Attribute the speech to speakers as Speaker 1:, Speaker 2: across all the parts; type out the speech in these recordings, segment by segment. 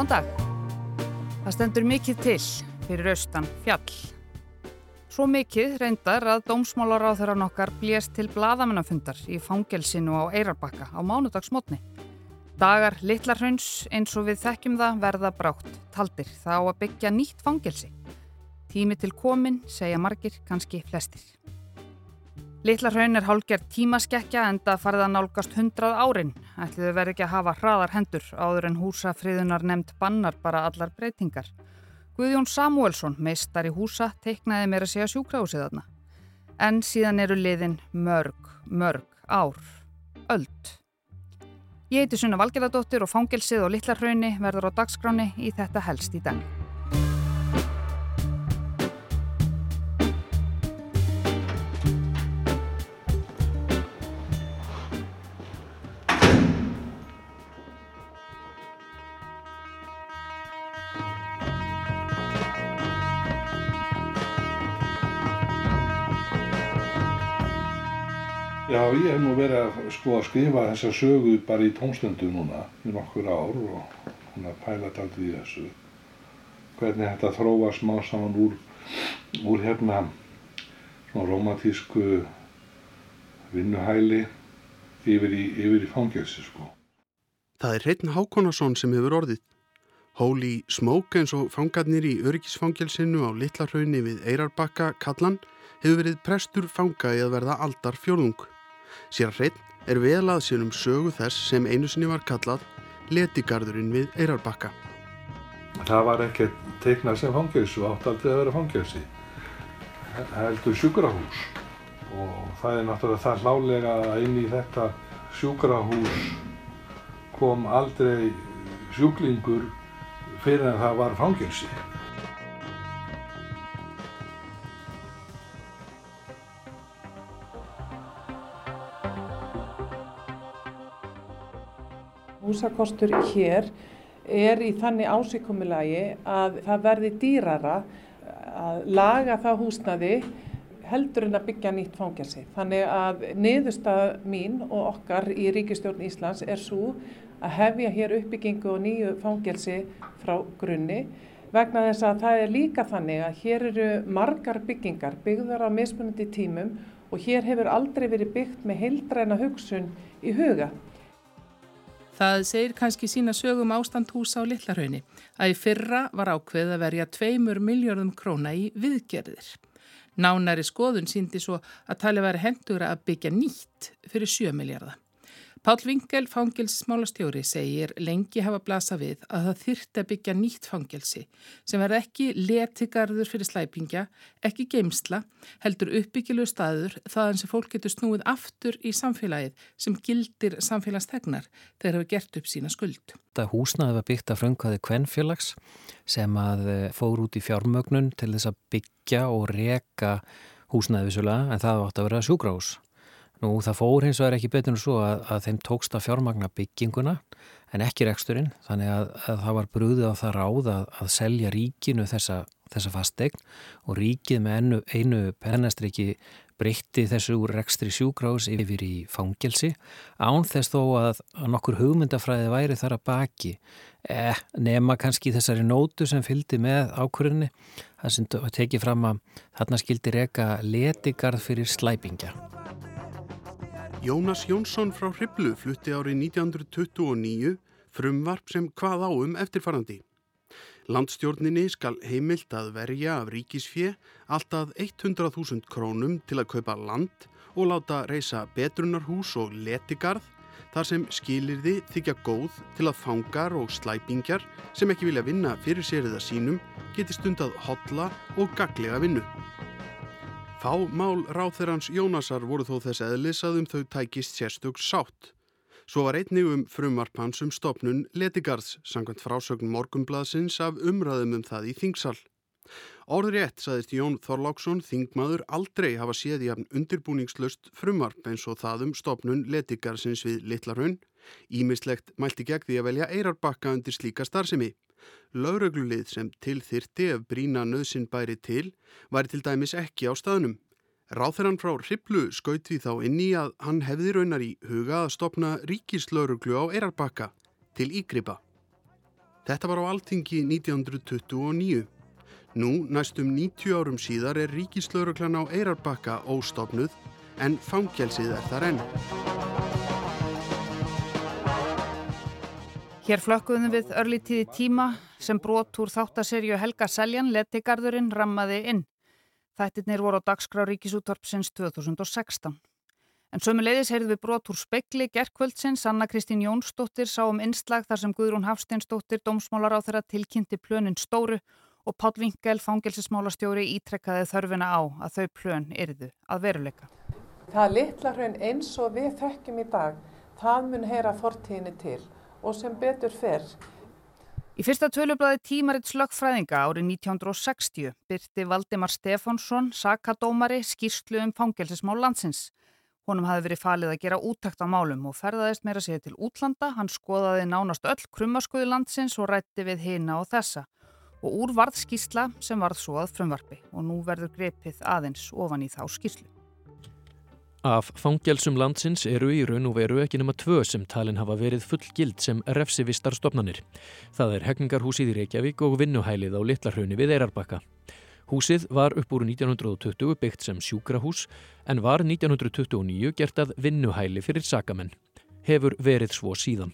Speaker 1: Góðan dag. Það stendur mikið til fyrir austan fjall. Svo mikið reyndar að dómsmálar á nokkar blést til bladamennafundar í fangelsinu á Eirarbakka á mánudagsmotni. Dagar litlarhauns eins og við þekkjum það verða brátt taldir þá að byggja nýtt fangelsi. Tími til komin, segja margir, kannski flestir. Littlarhaun er hálgjert tímaskekkja en það farið að nálgast hundrað árin. Ætliðu verið ekki að hafa hraðar hendur áður en húsafriðunar nefnd bannar bara allar breytingar. Guðjón Samuelsson, meistar í húsa, teiknaði mér að segja sjúkrahúsið þarna. En síðan eru liðin mörg, mörg ár. Öld. Ég heiti Sunna Valgerðardóttir og fangelsið og Littlarhaunni verður á dagskráni í þetta helst í dag.
Speaker 2: Ég hef nú verið að sko að skrifa þessa sögu bara í tónstöndu núna í nokkur ár og hún að pæla aldrei í þessu. Hvernig þetta þróa smá saman úr, úr hérna svona romantísku vinnuhæli yfir í, yfir í fangelsi sko.
Speaker 3: Það er Hreitn Hákonarsson sem hefur orðið. Hóli Smók eins og fangarnir í öryggisfangelsinu á Littlarhaunni við Eirarbakka Kallan hefur verið prestur fanga í að verða aldar fjórðung. Sér hreitn er vel að sér um sögu þess sem einu sinni var kallað letigarðurinn við Eirarbakka.
Speaker 2: Það var ekki teiknað sem fangelsi og átt aldrei að vera fangelsi. Það heldur sjúkrahús og það er náttúrulega það hlálega að inn í þetta sjúkrahús kom aldrei sjúklingur fyrir en það var fangelsi.
Speaker 4: Húsakostur hér er í þannig ásíkumulagi að það verði dýrara að laga það húsnaði heldur en að byggja nýtt fangelsi. Þannig að niðurstað mín og okkar í Ríkistjórn Íslands er svo að hefja hér uppbyggingu og nýju fangelsi frá grunni vegna þess að það er líka þannig að hér eru margar byggingar byggðar á mismunandi tímum og hér hefur aldrei verið byggt með heildræna hugsun í huga.
Speaker 5: Það segir kannski sína sögum ástand húsa á Littlarhaunni að í fyrra var ákveð að verja 2 miljardum króna í viðgerðir. Nánari skoðun síndi svo að tali væri hendur að byggja nýtt fyrir 7 miljardar. Pál Vingel, fangelsismálastjóri, segir lengi hafa blasa við að það þyrti að byggja nýtt fangelsi sem verði ekki letigarður fyrir slæpingja, ekki geimsla, heldur uppbyggilu staður þaðan sem fólk getur snúið aftur í samfélagið sem gildir samfélagstegnar þegar hafa gert upp sína skuld.
Speaker 6: Þetta húsnaði var byggt af fröngkvæði Kvenfélags sem að eh, fór út í fjármögnun til þess að byggja og reka húsnaði vissulega en það átt að vera sjúgrás. Nú það fór hins vegar ekki betur en svo að, að þeim tókst að fjármagna bygginguna en ekki reksturinn þannig að, að það var brúðið á það ráð að, að selja ríkinu þessa, þessa fastegn og ríkið með einu, einu pennastriki breytti þessu úr rekstri sjúgrás yfir í fangelsi án þess þó að nokkur hugmyndafræði væri þar að baki eh, nema kannski þessari nótu sem fylgdi með ákvörðinni það sem tekið fram að þarna skildi reka letigarð fyrir slæpingja.
Speaker 3: Jónas Jónsson frá Hriblu flutti árið 1929 frumvarp sem hvað áum eftirfarandi. Landstjórninni skal heimilt að verja af ríkisfjö alltaf 100.000 krónum til að kaupa land og láta reysa betrunarhús og letigarð þar sem skilirði þykja góð til að fangar og slæpingjar sem ekki vilja vinna fyrir sériða sínum geti stundað hotla og gaglega vinnu. Fá mál ráþerrans Jónasar voru þó þess eðlis að um þau tækist sérstök sátt. Svo var einnig um frumarpans um stopnun Letigarðs, sangkvæmt frásögn morgumblaðsins af umræðum um það í Þingsal. Orður rétt, saðist Jón Þorláksson, Þingmaður aldrei hafa séð í afn undirbúningslöst frumarp eins og það um stopnun Letigarðsins við Littlarhund. Ímislegt mælti gegn því að velja eirarbakka undir slíka starfsemi. Lauruglulið sem til þyrti ef brína nöðsinn bæri til væri til dæmis ekki á staðnum. Ráþeran frá Hriblu skaut því þá inn í að hann hefði raunar í huga að stopna ríkislauruglu á Eirarbakka til Ígripa. Þetta var á alþingi 1929. Nú, næstum 90 árum síðar, er ríkislauruglan á Eirarbakka óstofnuð en fangelsið er þar enn.
Speaker 1: Hér flökkuðum við örlítíði tíma sem brot úr þáttaserju Helga Seljan letigarðurinn rammaði inn. Þættirnir voru á dagskrá Ríkisúttorpsins 2016. En sömuleiðis heyrðum við brot úr spekli gerðkvöldsins. Anna Kristín Jónsdóttir sá um innslag þar sem Guðrún Hafsteinsdóttir dómsmálar á þeirra tilkynnti plönin stóru og Pál Vinkel, fangelsismálastjóri, ítrekkaði þörfina á að þau plön yrðu að veruleika.
Speaker 4: Það litla hraun eins og við þekkjum í dag, það mun heyra fortíðinni til og sem betur fer.
Speaker 1: Í fyrsta tölublaði tímaritt slöggfræðinga árið 1960 byrti Valdimar Stefánsson, sakadómari, skýrslu um fangelsismál landsins. Honum hafi verið falið að gera úttækt á málum og ferðaðist meira sér til útlanda. Hann skoðaði nánast öll krummaskuði landsins og rætti við hina og þessa. Og úr varð skísla sem varð svo að frumvarfi og nú verður grepið aðeins ofan í þá skíslu.
Speaker 7: Af fangelsum landsins eru í raun og veru ekki nema tvö sem talin hafa verið fullgild sem refsivistar stopnanir. Það er Hegningarhúsið í Reykjavík og Vinnuhælið á Littlarhraunni við Eirarbakka. Húsið var upp úr 1920 byggt sem sjúkrahús en var 1929 gert að vinnuhæli fyrir sakamenn. Hefur verið svo síðan.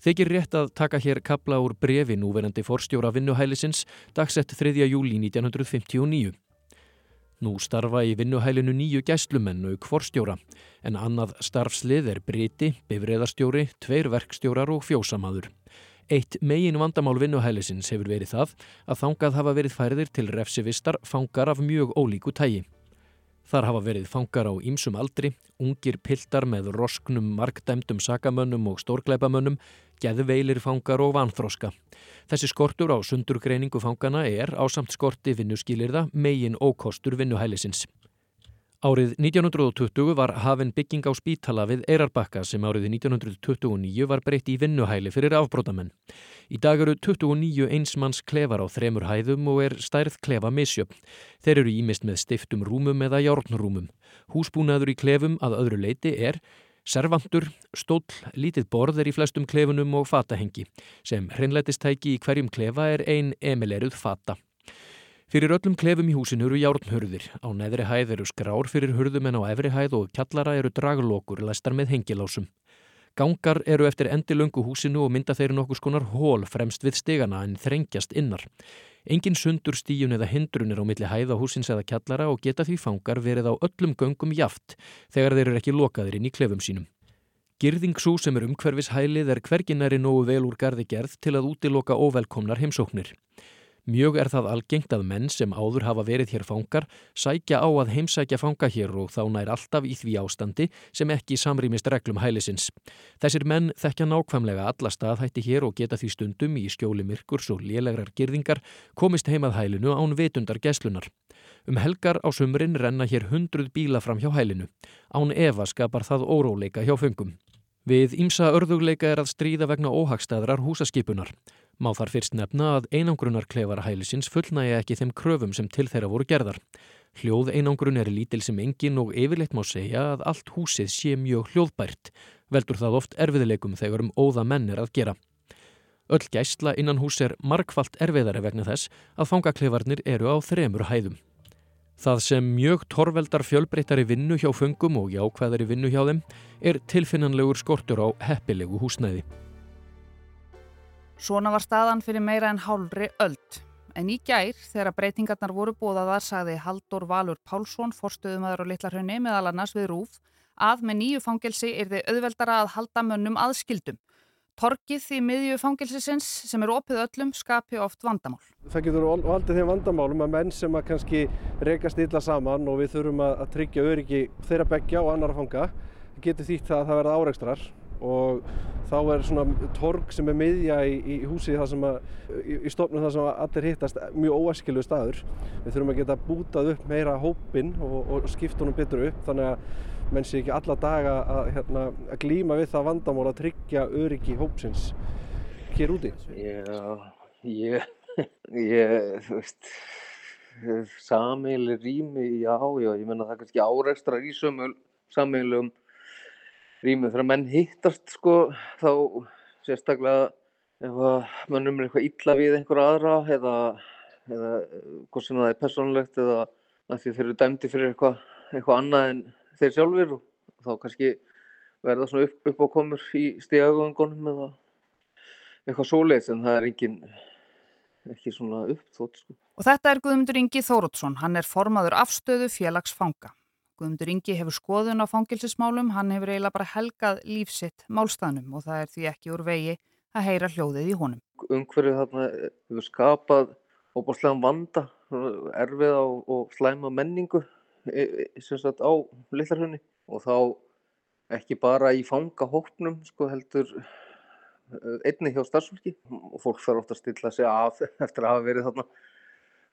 Speaker 7: Þykir rétt að taka hér kabla úr brefi núverandi forstjóra vinnuhælisins dagsett 3. júli 1959. Nú starfa í vinnuhælinu nýju gæslumenn og forstjóra en annað starfslið er briti, bifræðarstjóri, tveir verkstjórar og fjósamaður. Eitt megin vandamál vinnuhælisins hefur verið það að þangað hafa verið færðir til refsivistar fangar af mjög ólíku tægi. Þar hafa verið fangar á ýmsum aldri, ungir piltar með rosknum, markdæmdum sakamönnum og stórgleipamönnum, geðveilir fangar og vanþroska. Þessi skortur á sundurgreiningu fangana er á samt skorti vinnuskýlirða megin ókostur vinnuhælisins. Árið 1920 var hafinn bygging á spítala við Eirarbakka sem árið 1929 var breytt í vinnuhæli fyrir afbrótamenn. Í dag eru 29 einsmanns klefar á þremur hæðum og er stærð klefa misjöfn. Þeir eru ímist með stiftum rúmum eða járnrúmum. Húsbúnaður í klefum að öðru leiti er servantur, stóll, lítið borðir í flestum klefunum og fatahengi sem hreinleitistæki í hverjum klefa er ein emileruð fata. Fyrir öllum klefum í húsinu eru járnhurðir. Á neðri hæð eru skrár fyrir hurðum en á efri hæð og kjallara eru draglokur læstar með hengilásum. Gangar eru eftir endilöngu húsinu og mynda þeir nokkus konar hól fremst við stegana en þrengjast innar. Engin sundur stíun eða hindrunir á milli hæða húsins eða kjallara og geta því fangar verið á öllum göngum jaft þegar þeir eru ekki lokaðir inn í klefum sínum. Girðingsú sem er umhverfis hælið er hverginari nógu vel úr gardi gerð til að útiloka óvelkomnar heimsóknir. Mjög er það algengt að menn sem áður hafa verið hér fangar sækja á að heimsækja fanga hér og þá nær alltaf í því ástandi sem ekki samrýmist reglum hælisins. Þessir menn þekkja nákvæmlega alla staðhætti hér og geta því stundum í skjóli myrkurs og lélegrar girðingar komist heimað hælinu án vitundar geslunar. Um helgar á sumrin renna hér hundruð bíla fram hjá hælinu. Án Eva skapar það óróleika hjá fengum. Við ímsa örðugleika er að stríða vegna óhagstæðrar húsaskipunar. Má þar fyrst nefna að einangrunarklefar hælisins fullnægi ekki þeim kröfum sem til þeirra voru gerðar. Hljóð einangrun er lítil sem engin og yfirleitt má segja að allt húsið sé mjög hljóðbært. Veldur það oft erfiðileikum þegar um óða menn er að gera. Öll gæsla innan hús er markvallt erfiðari vegna þess að fangaklefarnir eru á þremur hæðum. Það sem mjög torveldar fjölbreytari vinnu hjá fungum og jákvæðari vinnu hjá þeim er tilfinnanlegur skortur á heppilegu húsnæði.
Speaker 1: Svona var staðan fyrir meira en hálfri öld. En í gær, þegar breytingarnar voru bóðaðar, sagði Haldur Valur Pálsson, forstuðumæður og litlarhraunni meðal annars við Rúf, að með nýju fangelsi er þið auðveldara að halda mönnum aðskildum. Torkið í miðju fangelsisins sem er opið öllum skapi oft vandamál.
Speaker 8: Það getur valdið þeim vandamálum að menn sem að kannski rekast illa saman og við þurfum að tryggja öryggi þeirra begja og annara fanga, getur þýtt það að það verða áreikstrar og þá er svona torg sem er miðja í, í húsi að, í, í stofnum þar sem allir hittast mjög óæskilu staður. Við þurfum að geta bútað upp meira hópin og, og skipta honum betur upp þannig að menn sé ekki alla daga að, hérna, að glýma við það vandamál að tryggja öryggi hópsins hér úti.
Speaker 9: Já, ég, ég, þú veist, sammeili rými, já, já, ég menna það er kannski árekstra í sammeilum rýmum þegar menn hittast sko þá sérstaklega ef að mönnum er eitthvað illa við einhverja aðra eða, eða hvort sem það er persónulegt eða að því þeir eru dæmdi fyrir eitthvað, eitthvað annað en þeir sjálfur og þá kannski verða svona upp, upp á komur í stíðagöngunum eða eitthvað svoleiðs en það er engin ekki svona uppþótt sko.
Speaker 1: Og þetta er Guðmundur Ingi Þórótsson, hann er formaður afstöðu félagsfanga. Guðmundur Ingi hefur skoðun á fangilsismálum, hann hefur eiginlega bara helgað lífsitt málstæðnum og það er því ekki úr vegi að heyra hljóðið í honum.
Speaker 9: Umhverfið þarna hefur skapað óbúrslega vanda, erfið á og slæma menningu e, e, sagt á Lillarhönni og þá ekki bara í fangahóknum sko heldur e, einni hjá starfsfólki. Og fólk þarf ofta að stilla sig af eftir að hafa verið þarna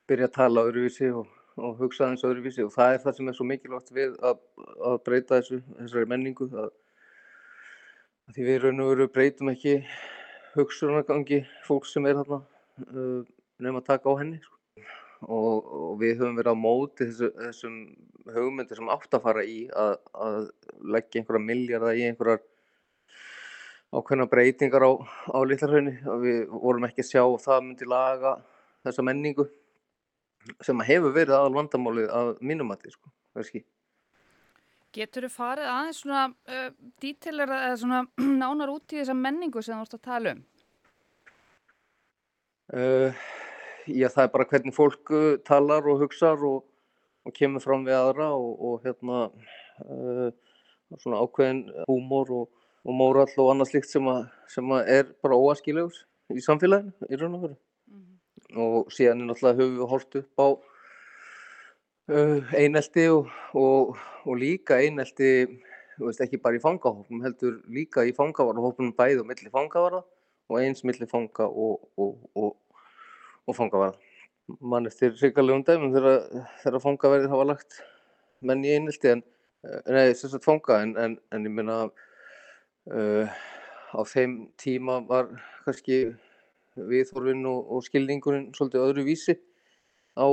Speaker 9: byrja að tala öðruvísi og, og hugsa aðeins öðruvísi. Og það er það sem er svo mikilvægt við að, að breyta þessu, þessari menningu að, að því við raun og veru breytum ekki hugsunargangi fólk sem er þarna uh, nefn að taka á henni sko. og, og við höfum verið á móti þessu, þessum hugmyndir sem átt að fara í að, að leggja einhverja milljarða í einhverjar ákveðna breytingar á, á Lillarhaunni og við vorum ekki að sjá að það myndi laga þessa menningu sem hefur verið aðal vandamálið að mínumati sko, kannski.
Speaker 1: Getur þú farið aðeins svona uh, dítilir eða svona nánar út í þessa menningu sem þú ætti að tala um?
Speaker 9: Uh, já, það er bara hvernig fólk uh, talar og hugsar og, og kemur fram við aðra og, og hérna uh, svona ákveðin húmor og, og mórall og annað slikt sem, að, sem að er bara óaskilegur í samfélaginu í raun og veru. Og síðan er náttúrulega höfum við hort upp á uh, einelti og, og, og líka einelti veist, ekki bara í fangahófnum heldur líka í fangavarðahófnum bæði og milli fangavarða og eins milli fanga og, og fangavarða mann eftir ríkalegum dæmum þegar fangaverðir hafa lagt menn í einelti en eh, nei, sérstaklega fanga en, en, en ég minna uh, á þeim tíma var kannski viðhorfinn og, og skilningurinn svolítið öðru vísi á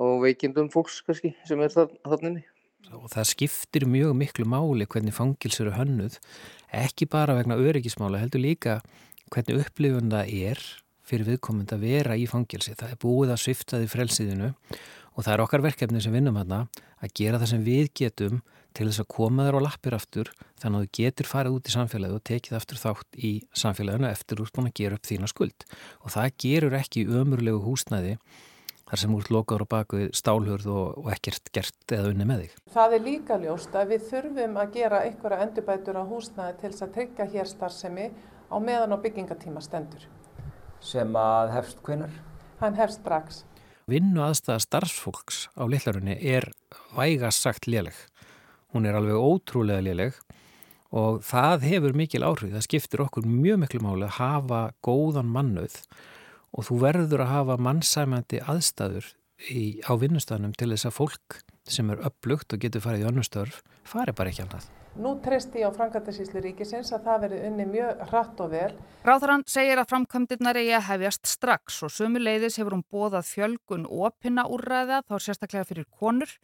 Speaker 9: og veikindum fólks kannski sem er þarna inni.
Speaker 6: Og það skiptir mjög miklu máli hvernig fangils eru hönnuð, ekki bara vegna öryggismála, heldur líka hvernig upplifun það er fyrir viðkomund að vera í fangilsi. Það er búið að svifta því frelsiðinu og það er okkar verkefni sem vinnum hana að gera það sem við getum til þess að koma þér á lappir aftur þannig að þú getur farið út í samfélagi og tekið aftur þátt í samfélaginu eftir úr búin að gera upp þína skuld. Og það gerur ekki umurlegu húsnæði þar sem úr lokaður á baku stálhörð og, og ekkert gert eða unni með þig.
Speaker 4: Það er líka ljóst að við þurfum að gera einhverja endurbætur á húsnaði til þess að tryggja hér starfsemi á meðan á byggingatíma stendur.
Speaker 10: Sem að hefst hvinnar?
Speaker 4: Hann hefst strax.
Speaker 6: Vinnu aðstæða starfsfólks á litlarunni er vægast sagt léleg. Hún er alveg ótrúlega léleg og það hefur mikil áhrif. Það skiptir okkur mjög miklu máli að hafa góðan mannauð og þú verður að hafa mannsæmandi aðstæður í, á vinnustafnum til þess að fólk sem er upplugt og getur farið í önnustörf fari bara ekki annað.
Speaker 4: Nú treysti ég á Frankartasíslu ríkisins að það veri unni mjög hratt og vel.
Speaker 1: Ráðarann segir að framkvæmdirnar eigi að hefjast strax og sömu leiðis hefur hún bóðað fjölgun opina úrræða þá sérstaklega fyrir konur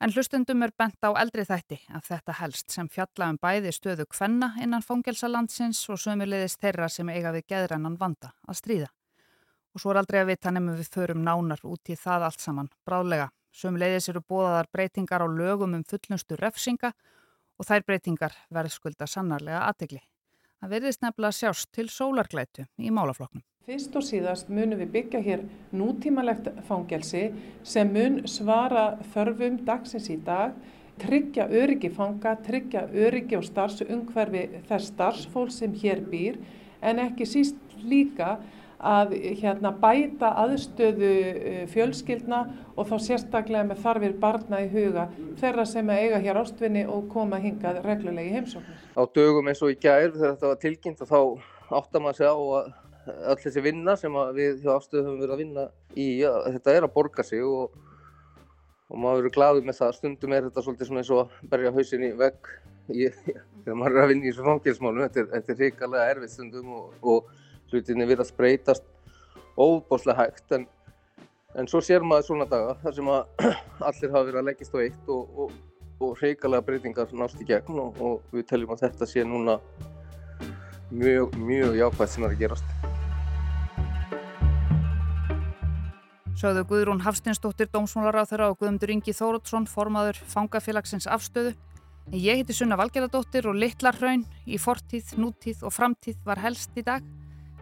Speaker 1: en hlustundum er bent á eldri þætti að þetta helst sem fjalla um bæði stöðu kvenna innan fangelsalandsins og sömu leiðis þeirra sem eiga við geðrannan vanda að stríða og svo er aldrei að vita nefnum við förum nánar út í það allt saman bráðlega. Sumleiðis eru bóðaðar breytingar á lögum um fullnustu refsinga og þær breytingar verðskulda sannarlega aðtegli. Það verðist nefnilega sjást til sólarglætu í málafloknum.
Speaker 4: Fyrst og síðast munum við byggja hér nútímalegt fangelsi sem mun svara þörfum dagsins í dag, tryggja öryggi fanga, tryggja öryggi og starfsungverfi þess starfsfól sem hér býr en ekki síst líka að hérna, bæta aðstöðu eh, fjölskyldna og þá sérstaklega með þarfir barna í huga þeirra sem eiga hér ástvinni og koma hingað reglulegi heimsóknir.
Speaker 9: Á dögum eins og í gær þegar þetta var tilkynnt og þá áttar maður sig á að öll þessi vinna sem við hjá ástöðu höfum verið að vinna í, að þetta er að borga sig og, og maður verið gladur með það. Stundum er þetta svolítið svona eins og að berja hausin í vegg þegar maður er að vinna í þessu fangilsmálum. Þetta er, er hrikalega erfið stundum og, og hlutinni virðast breytast óbáslega hægt en, en svo sér maður svona daga þar sem að allir hafa verið að leggjast á eitt og, og, og reikalega breytingar nást í gegn og, og við teljum að þetta sé núna mjög, mjög jákvæmt sem er að gerast.
Speaker 1: Sögðu Guðrún Hafstinsdóttir, dómsmálaráþurra og Guðmundur Ingi Þórótsson, formaður fangafélagsins afstöðu. Ég heiti Sunna Valgerðardóttir og Littlarhraun í fortíð, nútíð og framtíð var helst í dag.